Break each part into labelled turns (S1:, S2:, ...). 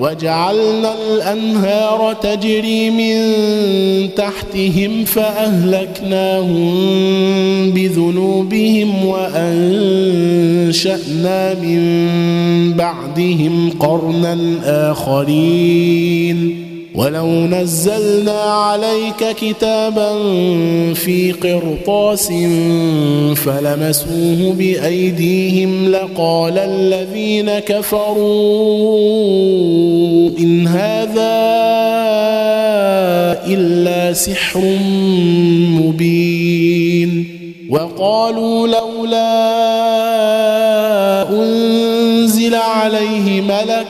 S1: وجعلنا الأنهار تجري من تحتهم فأهلكناهم بذنوبهم وأنشأنا من بعدهم قرنا آخرين. ولو نزلنا عليك كتابا في قرطاس فلمسوه بأيديهم لقال الذين كفروا إن هذا إلا سحر مبين وقالوا لولا أنزل عليه ملك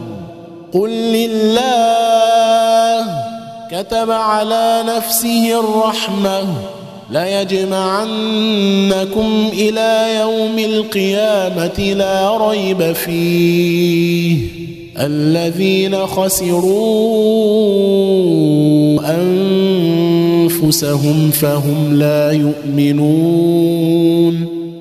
S1: قل لله كتب على نفسه الرحمة ليجمعنكم إلى يوم القيامة لا ريب فيه. الذين خسروا أنفسهم فهم لا يؤمنون.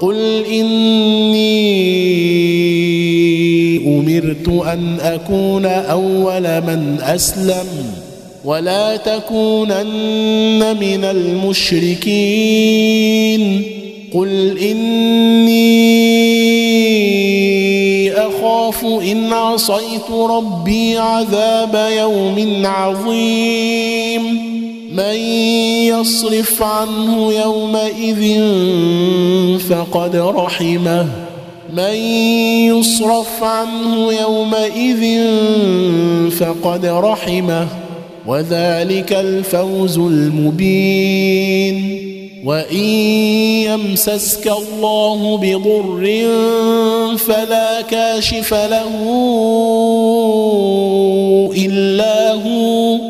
S1: قل إني أمرت أن أكون أول من أسلم ولا تكونن من المشركين. قل إني أخاف إن عصيت ربي عذاب يوم عظيم. من يصرف عنه يومئذ فقد رحمه. من يصرف عنه يومئذ فقد رحمه. وذلك الفوز المبين. وإن يمسسك الله بضر فلا كاشف له إلا هو.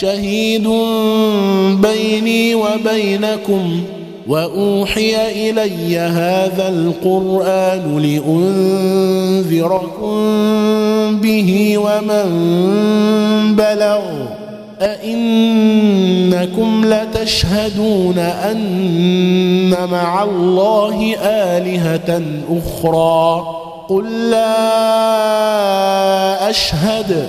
S1: شهيد بيني وبينكم وأوحي إلي هذا القرآن لأنذركم به ومن بلغ أئنكم لتشهدون أن مع الله آلهة أخرى قل لا أشهد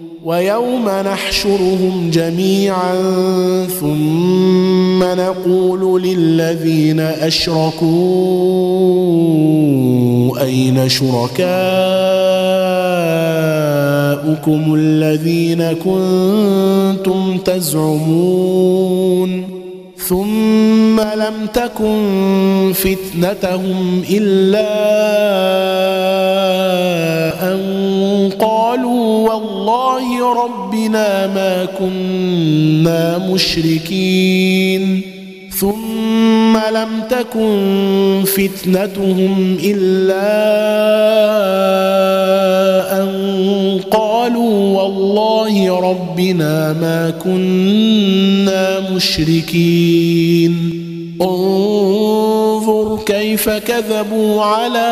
S1: ويوم نحشرهم جميعا ثم نقول للذين أشركوا أين شركاؤكم الذين كنتم تزعمون ثم لم تكن فتنتهم إلا أن قالوا والله ربنا ما كنا مشركين. ثم لم تكن فتنتهم إلا أن قالوا والله ربنا ما كنا مشركين. انظر كيف كذبوا على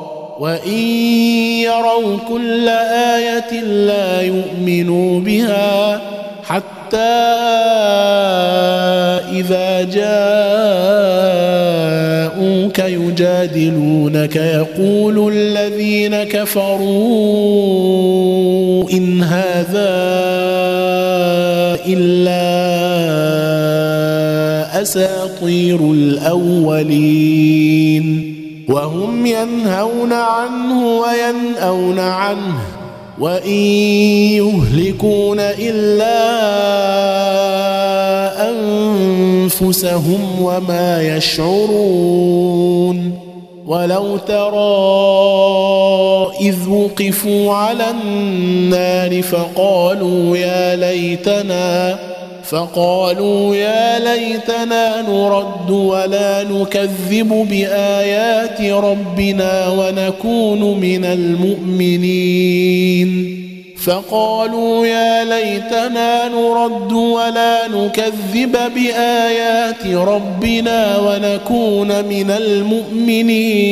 S1: وان يروا كل إيه لا يؤمنوا بها حتى اذا جاءوك يجادلونك يقول الذين كفروا ان هذا الا اساطير الاولين ينهون عنه وينأون عنه وإن يهلكون إلا أنفسهم وما يشعرون ولو ترى إذ وقفوا على النار فقالوا يا ليتنا فقالوا يا ليتنا نرد ولا نكذب بآيات ربنا ونكون من المؤمنين. فقالوا يا ليتنا نرد ولا نكذب بآيات ربنا ونكون من المؤمنين.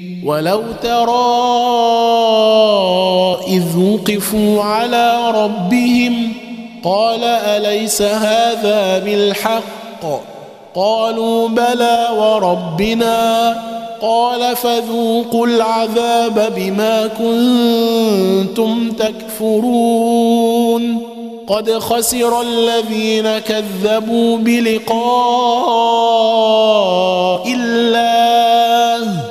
S1: ولو ترى إذ وقفوا على ربهم قال أليس هذا بالحق؟ قالوا بلى وربنا. قال فذوقوا العذاب بما كنتم تكفرون. قد خسر الذين كذبوا بلقاء الله.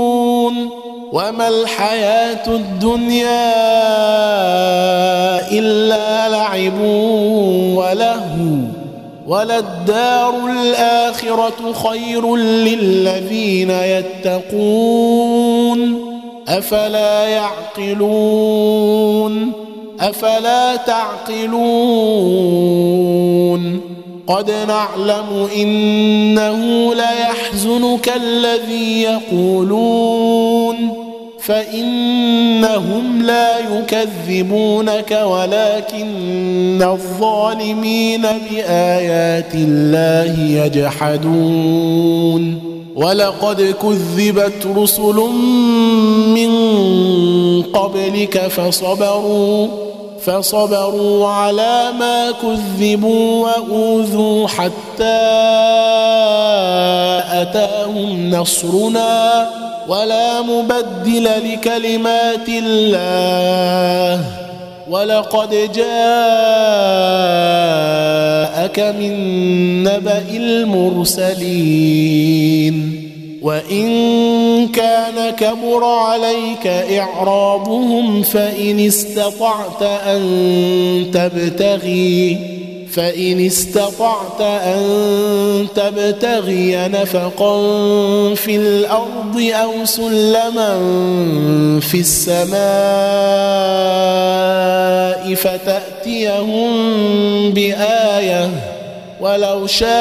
S1: وما الحياة الدنيا إلا لعب ولهو وللدار الآخرة خير للذين يتقون أفلا يعقلون أفلا تعقلون قد نعلم إنه ليحزنك الذي يقولون فإنهم لا يكذبونك ولكن الظالمين بآيات الله يجحدون. ولقد كذبت رسل من قبلك فصبروا فصبروا على ما كذبوا وأوذوا حتى أتاهم نصرنا. ولا مبدل لكلمات الله. ولقد جاءك من نبأ المرسلين. وإن كان كبر عليك إعراضهم فإن استطعت أن تبتغي. فإن استطعت أن تبتغي نفقا في الأرض أو سلما في السماء فتأتيهم بآية ولو شاء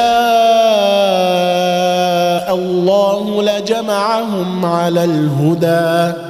S1: الله لجمعهم على الهدى.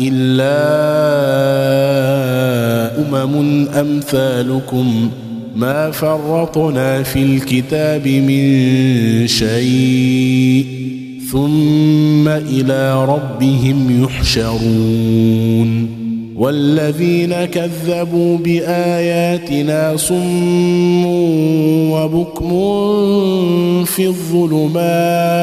S1: إلا أمم أمثالكم ما فرطنا في الكتاب من شيء ثم إلى ربهم يحشرون والذين كذبوا بآياتنا صم وبكم في الظلمات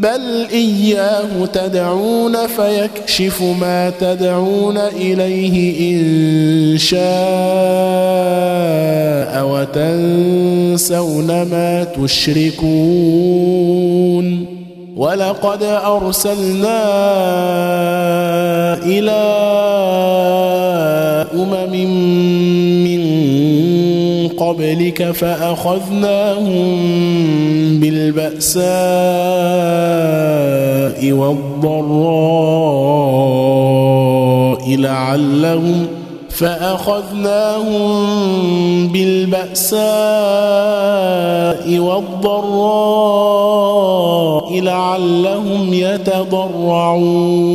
S1: بل إياه تدعون فيكشف ما تدعون إليه إن شاء وتنسون ما تشركون ولقد أرسلنا إلى أمم قبلك فأخذناهم بالبأساء والضراء لعلهم فأخذناهم بالبأساء والضراء لعلهم يتضرعون.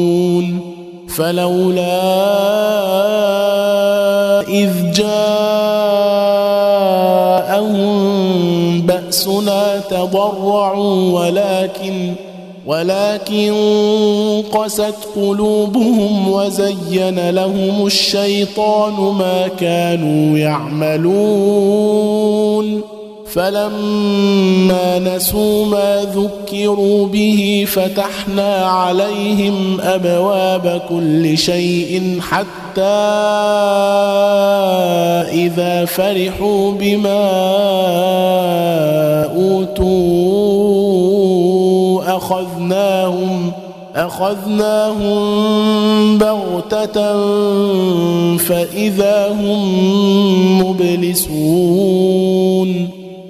S1: فلولا تضرعوا ولكن ولكن قست قلوبهم وزين لهم الشيطان ما كانوا يعملون فلما نسوا ما ذكروا به فتحنا عليهم أبواب كل شيء حتى إذا فرحوا بما أوتوا أخذناهم أخذناهم بغتة فإذا هم مبلسون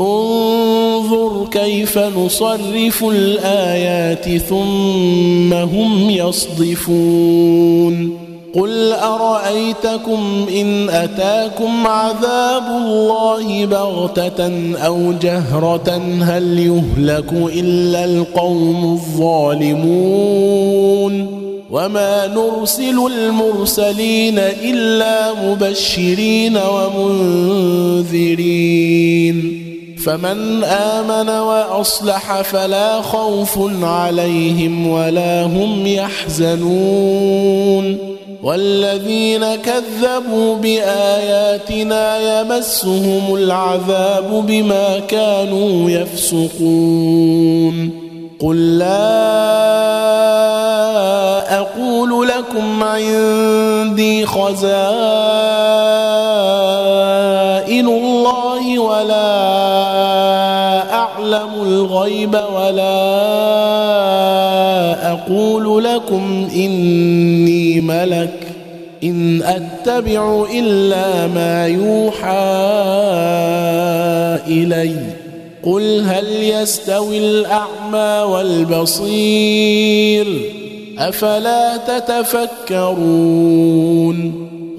S1: انظر كيف نصرف الآيات ثم هم يصدفون. قل أرأيتكم إن أتاكم عذاب الله بغتة أو جهرة؟ هل يهلك إلا القوم الظالمون؟ وما نرسل المرسلين إلا مبشرين ومنذرين. فمن آمن وأصلح فلا خوف عليهم ولا هم يحزنون. والذين كذبوا بآياتنا يمسهم العذاب بما كانوا يفسقون. قل لا أقول لكم عندي خزائن الغيب ولا أقول لكم إني ملك إن أتبع إلا ما يوحى إلي قل هل يستوي الأعمى والبصير أفلا تتفكرون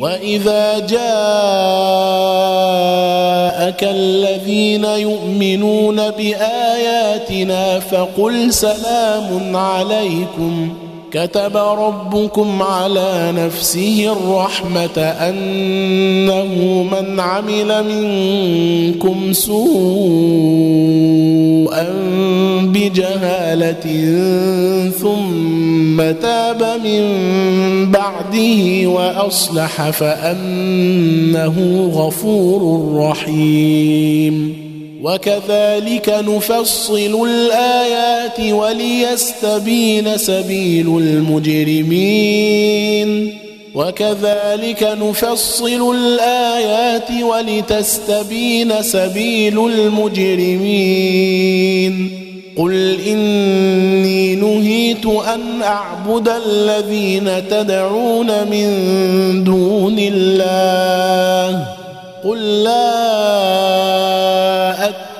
S1: وإذا جاءك الذين يؤمنون بآياتنا فقل سلام عليكم. كتب ربكم على نفسه الرحمة أنه من عمل منكم سوءا بجهالة ثم تاب من بعده وأصلح فأنه غفور رحيم. وكذلك نفصل الآيات وليستبين سبيل المجرمين. وكذلك نفصل الآيات ولتستبين سبيل المجرمين. قل إني نهيت أن أعبد الذين تدعون من دون الله. قل لا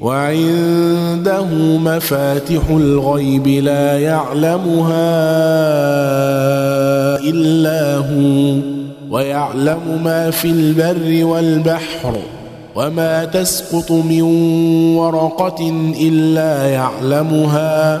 S1: وعنده مفاتح الغيب لا يعلمها إلا هو ويعلم ما في البر والبحر وما تسقط من ورقة إلا يعلمها.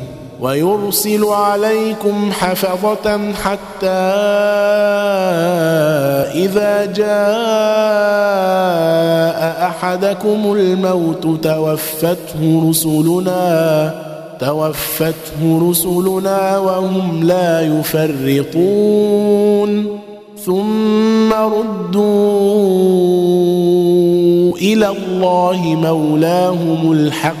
S1: ويرسل عليكم حفظة حتى إذا جاء أحدكم الموت توفته رسلنا توفته رسلنا وهم لا يفرطون. ثم ردوا إلى الله مولاهم الحق.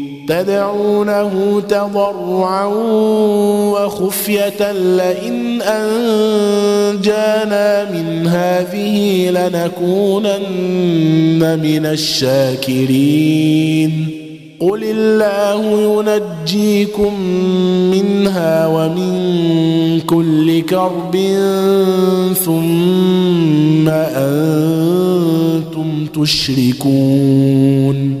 S1: تدعونه تضرعا وخفية لئن أنجانا من هذه لنكونن من الشاكرين. قل الله ينجيكم منها ومن كل كرب ثم أنتم تشركون.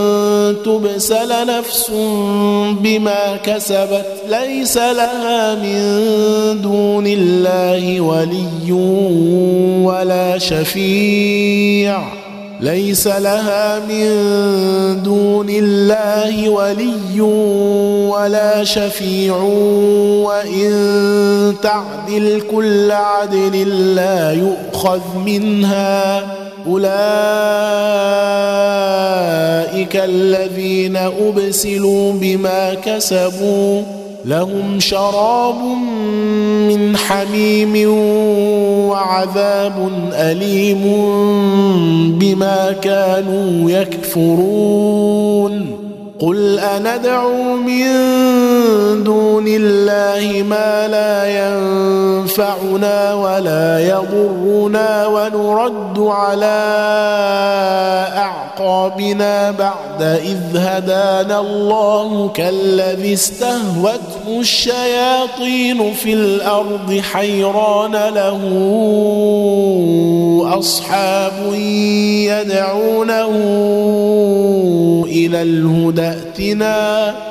S1: تبسل نفس بما كسبت ليس لها من دون الله ولي ولا شفيع. ليس لها من دون الله ولي ولا شفيع. وإن تعدل كل عدل لا يؤخذ منها. أولئك الذين أبسلوا بما كسبوا لهم شراب من حميم وعذاب أليم بما كانوا يكفرون. قل أندعو من دون الله ما لا ينفعنا ولا يضرنا ونرد على أعقابنا بعد إذ هدانا الله كالذي استهوته الشياطين في الأرض حيران له أصحاب يدعونه إلى الهدى ائتنا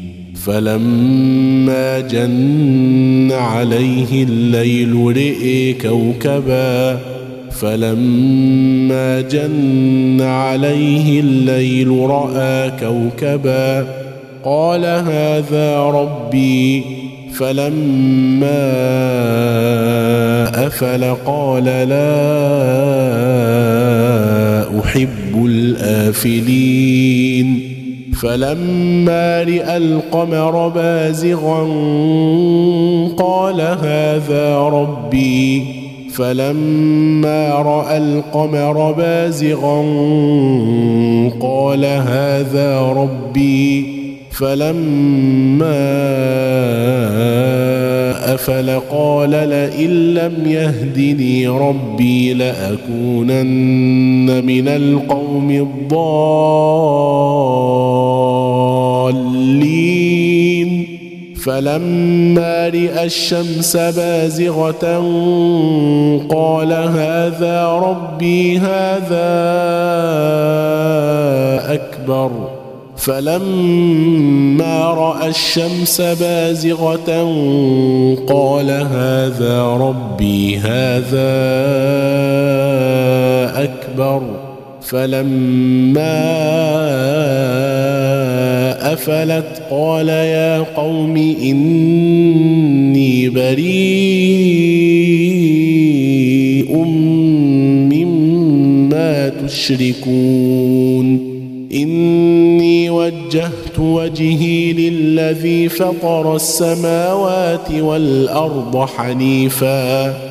S1: فلما جن عليه الليل رئي كوكبا فلما جن عليه الليل رأى كوكبا. قال هذا ربي فلما أفل قال لا أحب الآفلين. فلما رأى القمر بازغا قال هذا ربي. فلما رأى القمر بازغا قال هذا ربي. فلما أفل قال لئن لم يهدني ربي لأكونن من القوم الضالين. فلما رأى الشمس بازغة قال هذا ربي هذا أكبر. فلما راى الشمس بازغة قال هذا ربي هذا أكبر. فلما أفلت قال يا قوم إني بريء مما تشركون. إني وجهت وجهي للذي فطر السماوات والأرض حنيفا.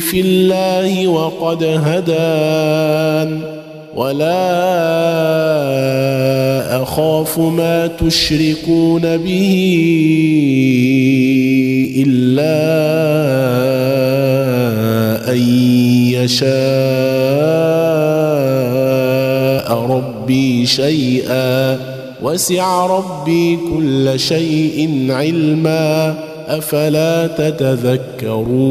S1: في الله وقد هدان ولا أخاف ما تشركون به إلا أن يشاء ربي شيئا وسع ربي كل شيء علما أفلا تتذكرون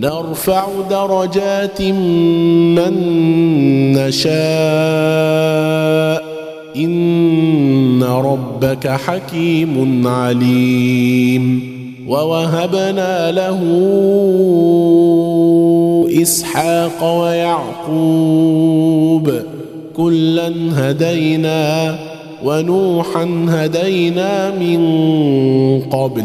S1: نرفع درجات من نشاء. إن ربك حكيم عليم. ووهبنا له إسحاق ويعقوب. كلا هدينا ونوحا هدينا من قبل.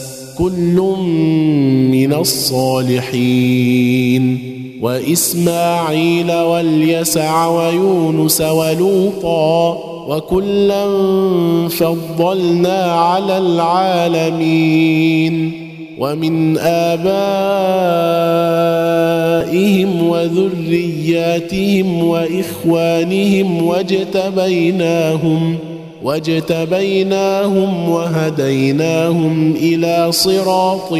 S1: كل من الصالحين. وإسماعيل واليسع ويونس ولوطا وكلا فضلنا على العالمين. ومن آبائهم وذرياتهم وإخوانهم واجتبيناهم واجتبيناهم وهديناهم إلى صراط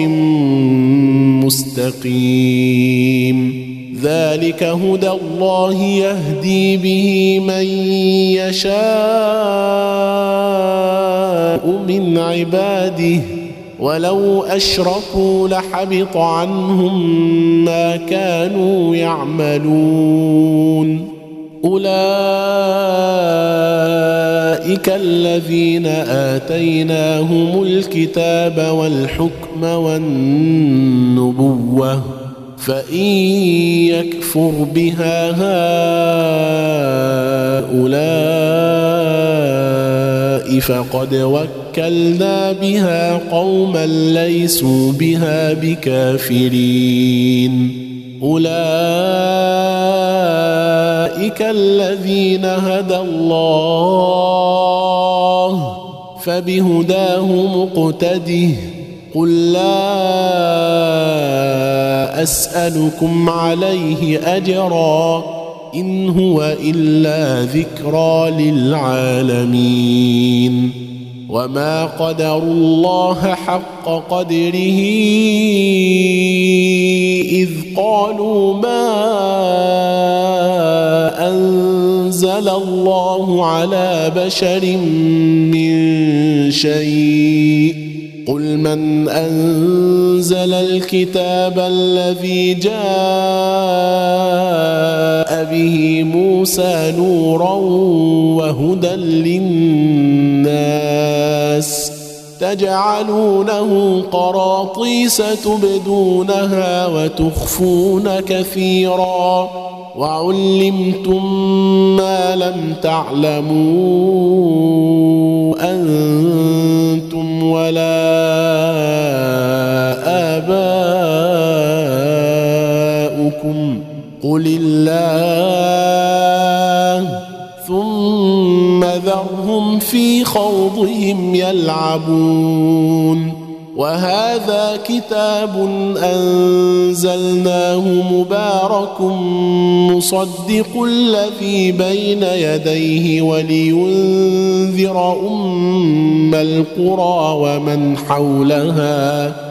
S1: مستقيم. ذلك هدى الله يهدي به من يشاء من عباده. ولو أشركوا لحبط عنهم ما كانوا يعملون. أولئك الذين آتيناهم الكتاب والحكم والنبوة فإن يكفر بها هؤلاء فقد وكلنا بها قوما ليسوا بها بكافرين. أولئك الذين هدى الله فبهداه مقتده قل لا أسألكم عليه أجرا إن هو إلا ذكرى للعالمين. وما قدروا الله حق قدره اذ قالوا ما انزل الله على بشر من شيء قل من انزل الكتاب الذي جاء به موسى نورا وهدى للناس تجعلونه قراطيس تبدونها وتخفون كثيرا. وعلمتم ما لم تعلموا أنتم ولا آباؤكم. قل الله في خوضهم يلعبون وهذا كتاب أنزلناه مبارك مصدق الذي بين يديه ولينذر أم القرى ومن حولها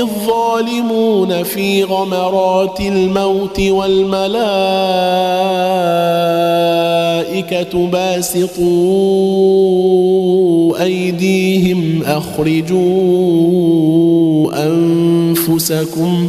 S1: الظالمون في غمرات الموت والملائكة باسطوا أيديهم أخرجوا أنفسكم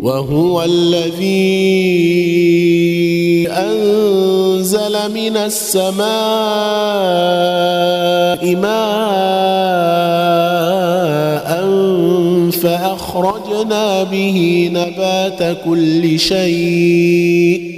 S1: وهو الذي أنزل من السماء ماء فأخرجنا به نبات كل شيء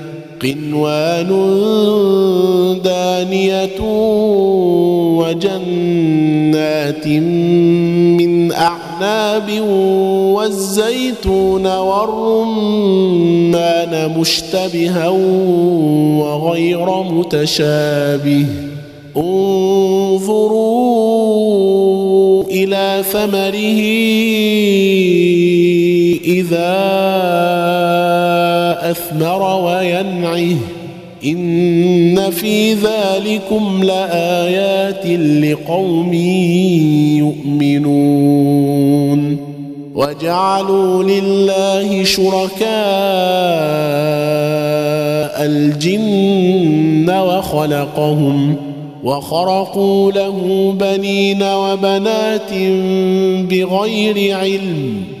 S1: قنوان دانية وجنات من أعناب والزيتون والرمان مشتبها وغير متشابه. انظروا إلى ثمره إذا أثمر وينعه. إن في ذلكم لآيات لقوم يؤمنون. وجعلوا لله شركاء الجن وخلقهم وخرقوا له بنين وبنات بغير علم.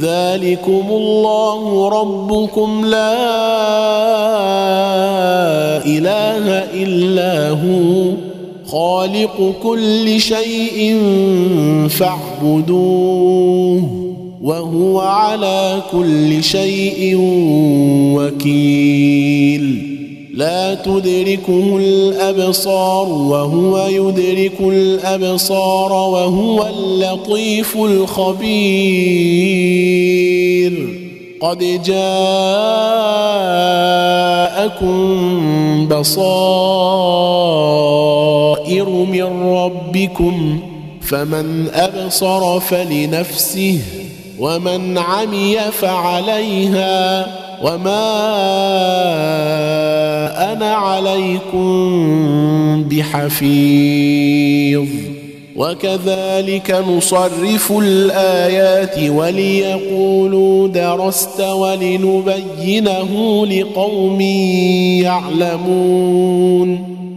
S1: ذلكم الله ربكم لا إله إلا هو خالق كل شيء فاعبدوه وهو على كل شيء وكيل لا تدركه الأبصار وهو يدرك الأبصار وهو اللطيف الخبير. قد جاءكم بصائر من ربكم فمن أبصر فلنفسه ومن عمي فعليها وما أنا عليكم بحفيظ. وكذلك نصرف الآيات وليقولوا درست ولنبينه لقوم يعلمون.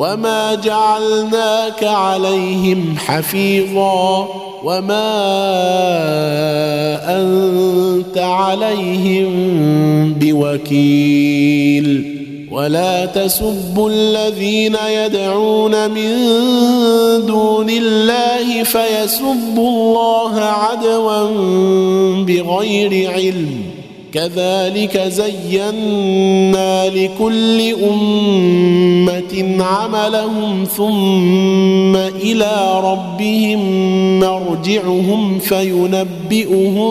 S1: وما جعلناك عليهم حفيظا وما أنت عليهم بوكيل ولا تسبوا الذين يدعون من دون الله فيسبوا الله عدوا بغير علم كذلك زينا لكل أمة عملهم ثم إلى ربهم مرجعهم فينبئهم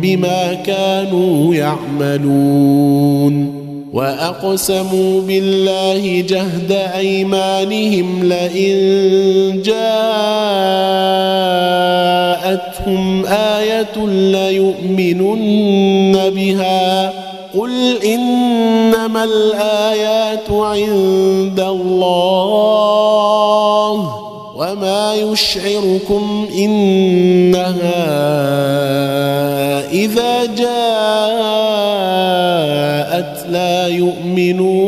S1: بما كانوا يعملون. وأقسموا بالله جهد أيمانهم لئن جاءتهم آية ليؤمنن بها. قل إنما الآيات عند الله وما يشعركم إنها إذا جاءت لا يؤمنون.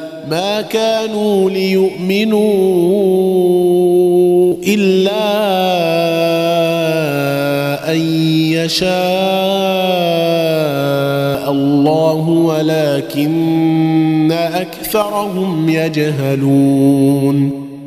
S1: ما كانوا ليؤمنوا إلا أن يشاء الله ولكن أكثرهم يجهلون.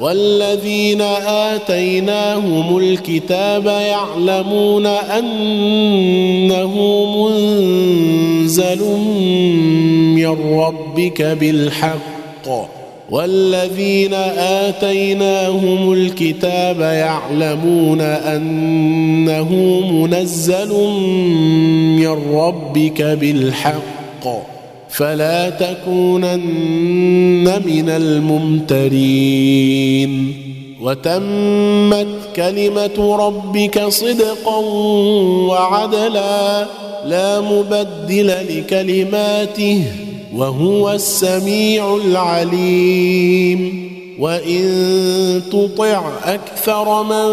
S1: والذين آتيناهم الكتاب يعلمون أنه منزل من ربك بالحق. والذين آتيناهم الكتاب يعلمون أنه منزل من ربك بالحق. فلا تكونن من الممترين. وتمت كلمة ربك صدقا وعدلا لا مبدل لكلماته وهو السميع العليم. وإن تطع أكثر من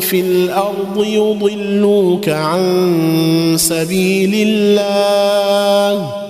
S1: في الأرض يضلوك عن سبيل الله.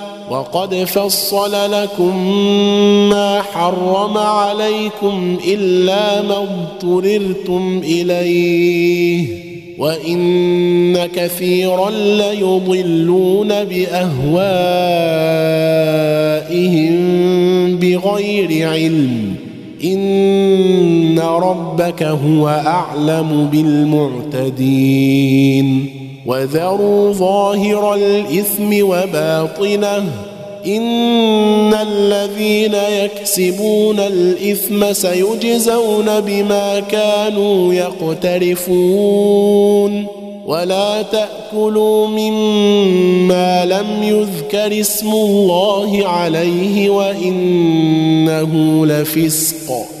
S1: وقد فصل لكم ما حرم عليكم إلا ما اضطررتم إليه وإن كثيرا ليضلون بأهوائهم بغير علم إن ربك هو أعلم بالمعتدين وذروا ظاهر الإثم وباطنه إن الذين يكسبون الإثم سيجزون بما كانوا يقترفون ولا تأكلوا مما لم يذكر اسم الله عليه وإنه لفسق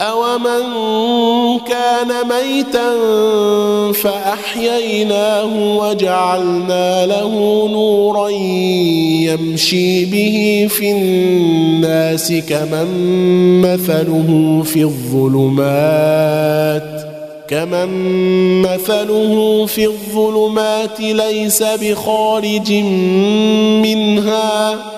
S1: أومن كان ميتا فأحييناه وجعلنا له نورا يمشي به في الناس كمن مثله في الظلمات كمن مثله في الظلمات ليس بخارج منها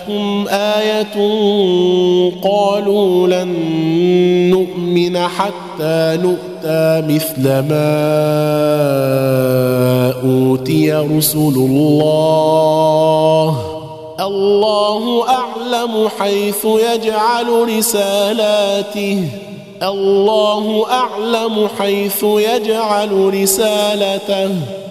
S1: جاءتهم آية قالوا لن نؤمن حتى نؤتى مثل ما أوتي رسل الله. الله أعلم حيث يجعل رسالاته. الله أعلم حيث يجعل رسالته.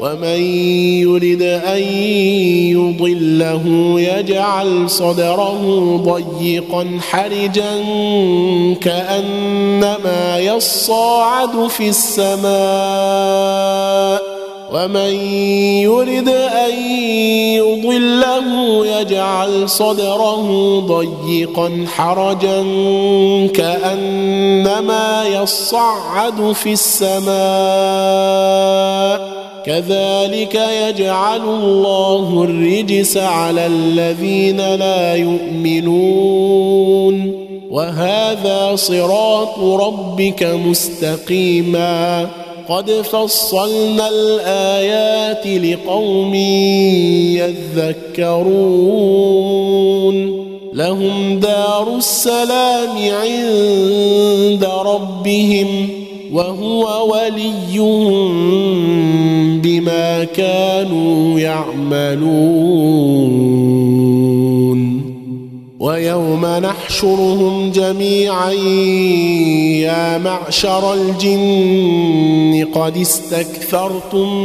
S1: ومن يرد أن يضله يجعل صدره ضيقا حرجا كأنما يصاعد في السماء ومن يرد أن يضله يجعل صدره ضيقا حرجا كأنما يصعد في السماء كذلك يجعل الله الرجس على الذين لا يؤمنون. وهذا صراط ربك مستقيما. قد فصلنا الآيات لقوم يذكرون. لهم دار السلام عند ربهم وهو وليهم بما كانوا يعملون. ويوم نحشرهم جميعا يا معشر الجن قد استكثرتم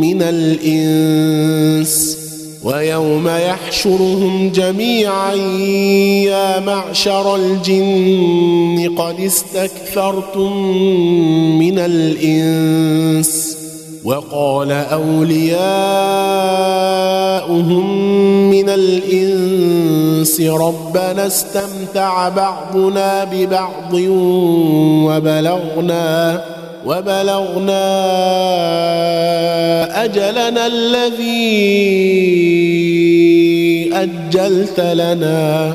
S1: من الإنس. ويوم يحشرهم جميعا يا معشر الجن قد استكثرتم من الإنس. وقال أولياؤهم من الإنس ربنا استمتع بعضنا ببعض وبلغنا وبلغنا أجلنا الذي أجلت لنا.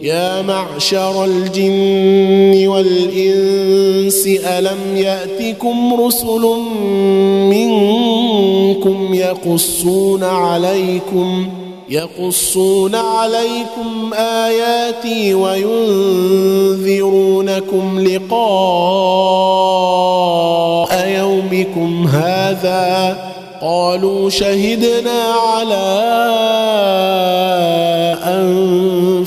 S1: يا معشر الجن والإنس ألم يأتكم رسل منكم يقصون عليكم يقصون عليكم آياتي وينذرونكم لقاء يومكم هذا؟ قالوا شهدنا على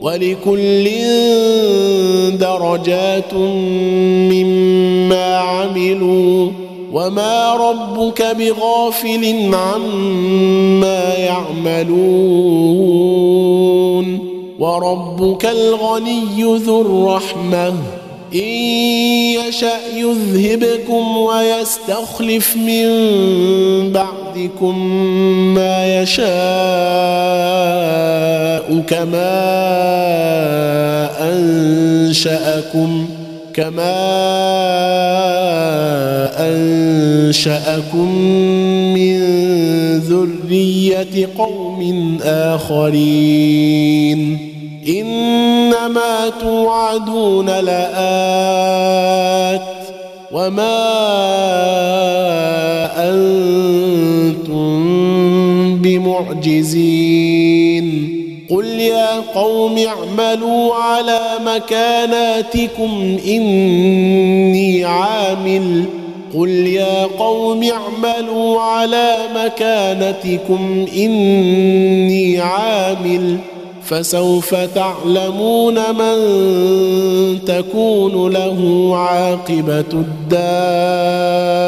S1: ولكل درجات مما عملوا وما ربك بغافل عما يعملون وربك الغني ذو الرحمة إن يشأ يذهبكم ويستخلف من بعدكم ما يشاء كما أنشأكم كما أنشأكم من ذرية قوم آخرين. إنما توعدون لآت وما أنتم بمعجزين قل يا قوم اعملوا على مكاناتكم إني عامل. قل يا قوم اعملوا على مكانتكم إني عامل. فسوف تعلمون من تكون له عاقبة الدار.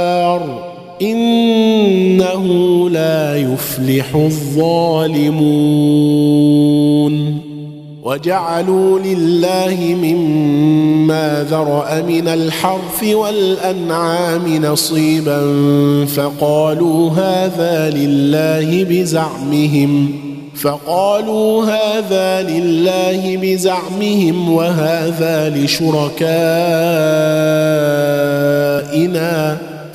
S1: إنه لا يفلح الظالمون. وجعلوا لله مما ذرأ من الحرث والأنعام نصيبا فقالوا هذا لله بزعمهم فقالوا هذا لله بزعمهم وهذا لشركائنا.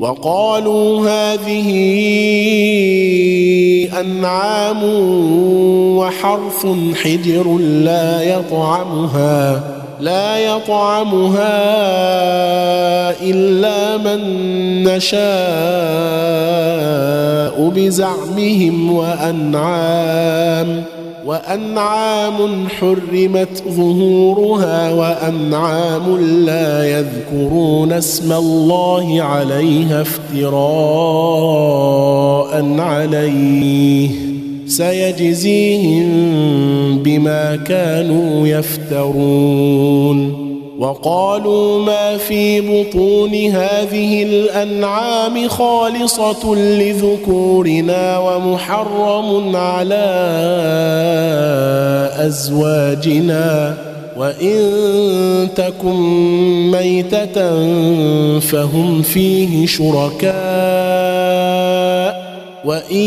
S1: وقالوا هذه أنعام وحرث حجر لا يطعمها لا يطعمها إلا من نشاء بزعمهم وأنعام وأنعام حرمت ظهورها وأنعام لا يذكرون اسم الله عليها افتراء عليه. سيجزيهم بما كانوا يفترون. وقالوا ما في بطون هذه الأنعام خالصة لذكورنا ومحرم على أزواجنا. وإن تكن ميتة فهم فيه شركاء. وإن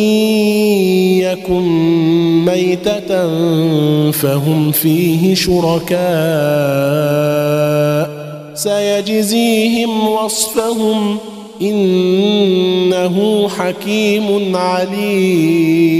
S1: يكن ميتة فهم فيه شركاء سيجزيهم وصفهم إنه حكيم عليم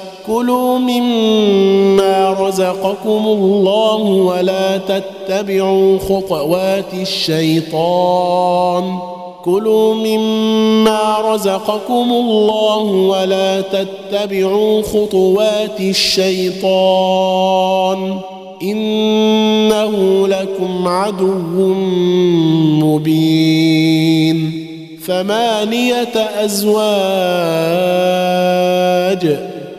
S1: كلوا مما رزقكم الله ولا تتبعوا خطوات الشيطان. كلوا مما رزقكم الله ولا تتبعوا خطوات الشيطان. إنه لكم عدو مبين. ثمانية أزواج.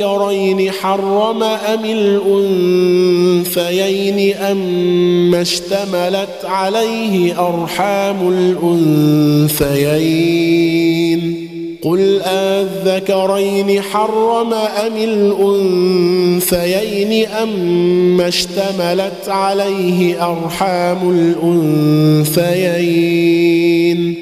S1: أذكرين حرم أم الأنثيين أم اشتملت عليه أرحام الأنثيين قل أذكرين حرم أم الأنثيين أم اشتملت عليه أرحام الأنثيين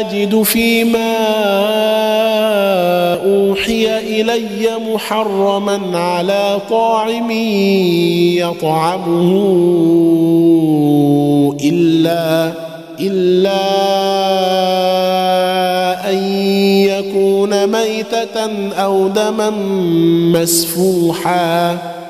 S1: أجد فيما أوحي إلي محرما على طاعم يطعمه إلا إلا أن يكون ميتة أو دما مسفوحا.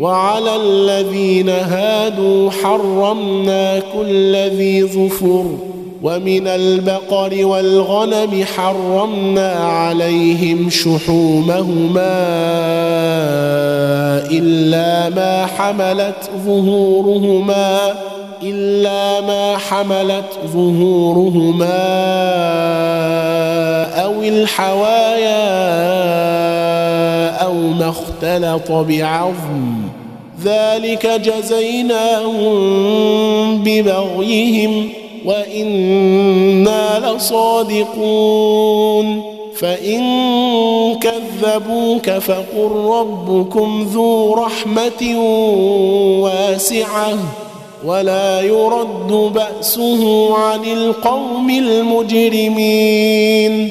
S1: وعلى الذين هادوا حرمنا كل ذي ظفر ومن البقر والغنم حرمنا عليهم شحومهما إلا ما حملت ظهورهما إلا ما حملت ظهورهما أو الحوايا ما اختلط بعظم. ذلك جزيناهم ببغيهم وإنا لصادقون. فإن كذبوك فقل ربكم ذو رحمة واسعة ولا يرد بأسه عن القوم المجرمين.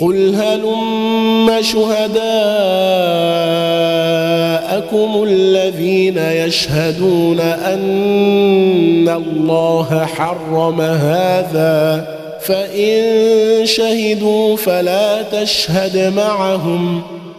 S1: قل هلم شهداءكم الذين يشهدون ان الله حرم هذا فان شهدوا فلا تشهد معهم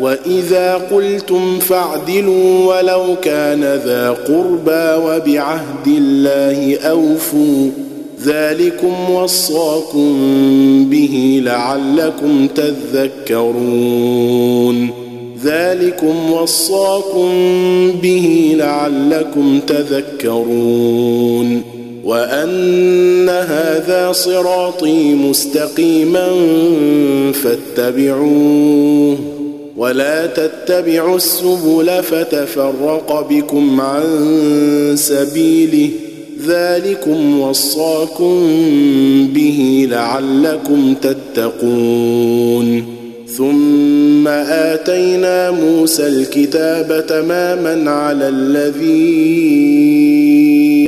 S2: وإذا قلتم فاعدلوا ولو كان ذا قربى وبعهد الله أوفوا ذلكم وصاكم به لعلكم تذكرون ذلكم وصاكم به لعلكم تذكرون وأن هذا صراطي مستقيما فاتبعوه ولا تتبعوا السبل فتفرق بكم عن سبيله ذلكم وصاكم به لعلكم تتقون ثم آتينا موسى الكتاب تماما على الذي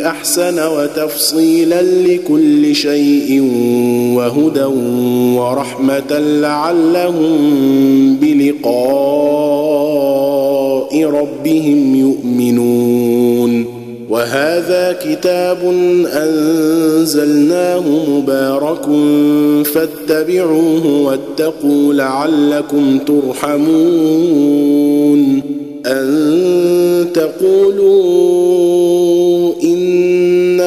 S2: أحسن وتفصيلا لكل شيء وهدى ورحمة لعلهم بلقاء ربهم يؤمنون. وهذا كتاب أنزلناه مبارك فاتبعوه واتقوا لعلكم ترحمون. أن تقولوا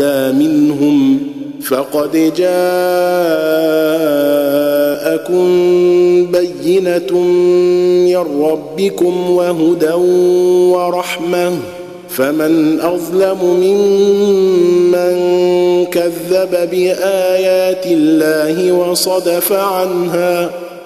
S2: اهدى منهم فقد جاء جاءكم بينة من ربكم وهدى ورحمة فمن أظلم ممن كذب بآيات الله وصدف عنها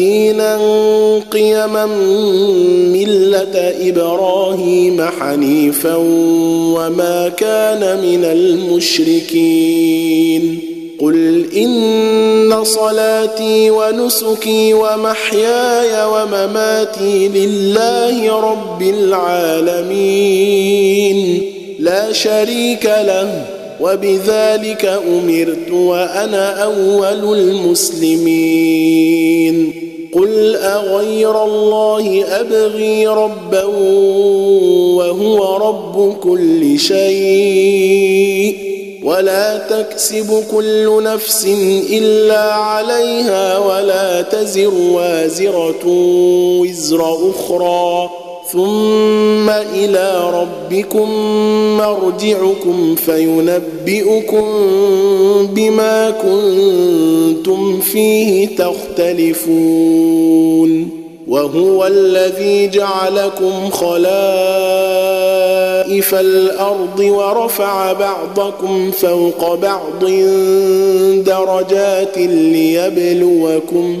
S2: دينا قيما ملة إبراهيم حنيفا وما كان من المشركين. قل إن صلاتي ونسكي ومحياي ومماتي لله رب العالمين. لا شريك له وبذلك أمرت وأنا أول المسلمين. قل اغير الله ابغي ربا وهو رب كل شيء ولا تكسب كل نفس الا عليها ولا تزر وازره وزر أخرى ثم إلى ربكم مرجعكم فينبئكم بما كنتم فيه تختلفون وهو الذي جعلكم خلائف الأرض ورفع بعضكم فوق بعض درجات ليبلوكم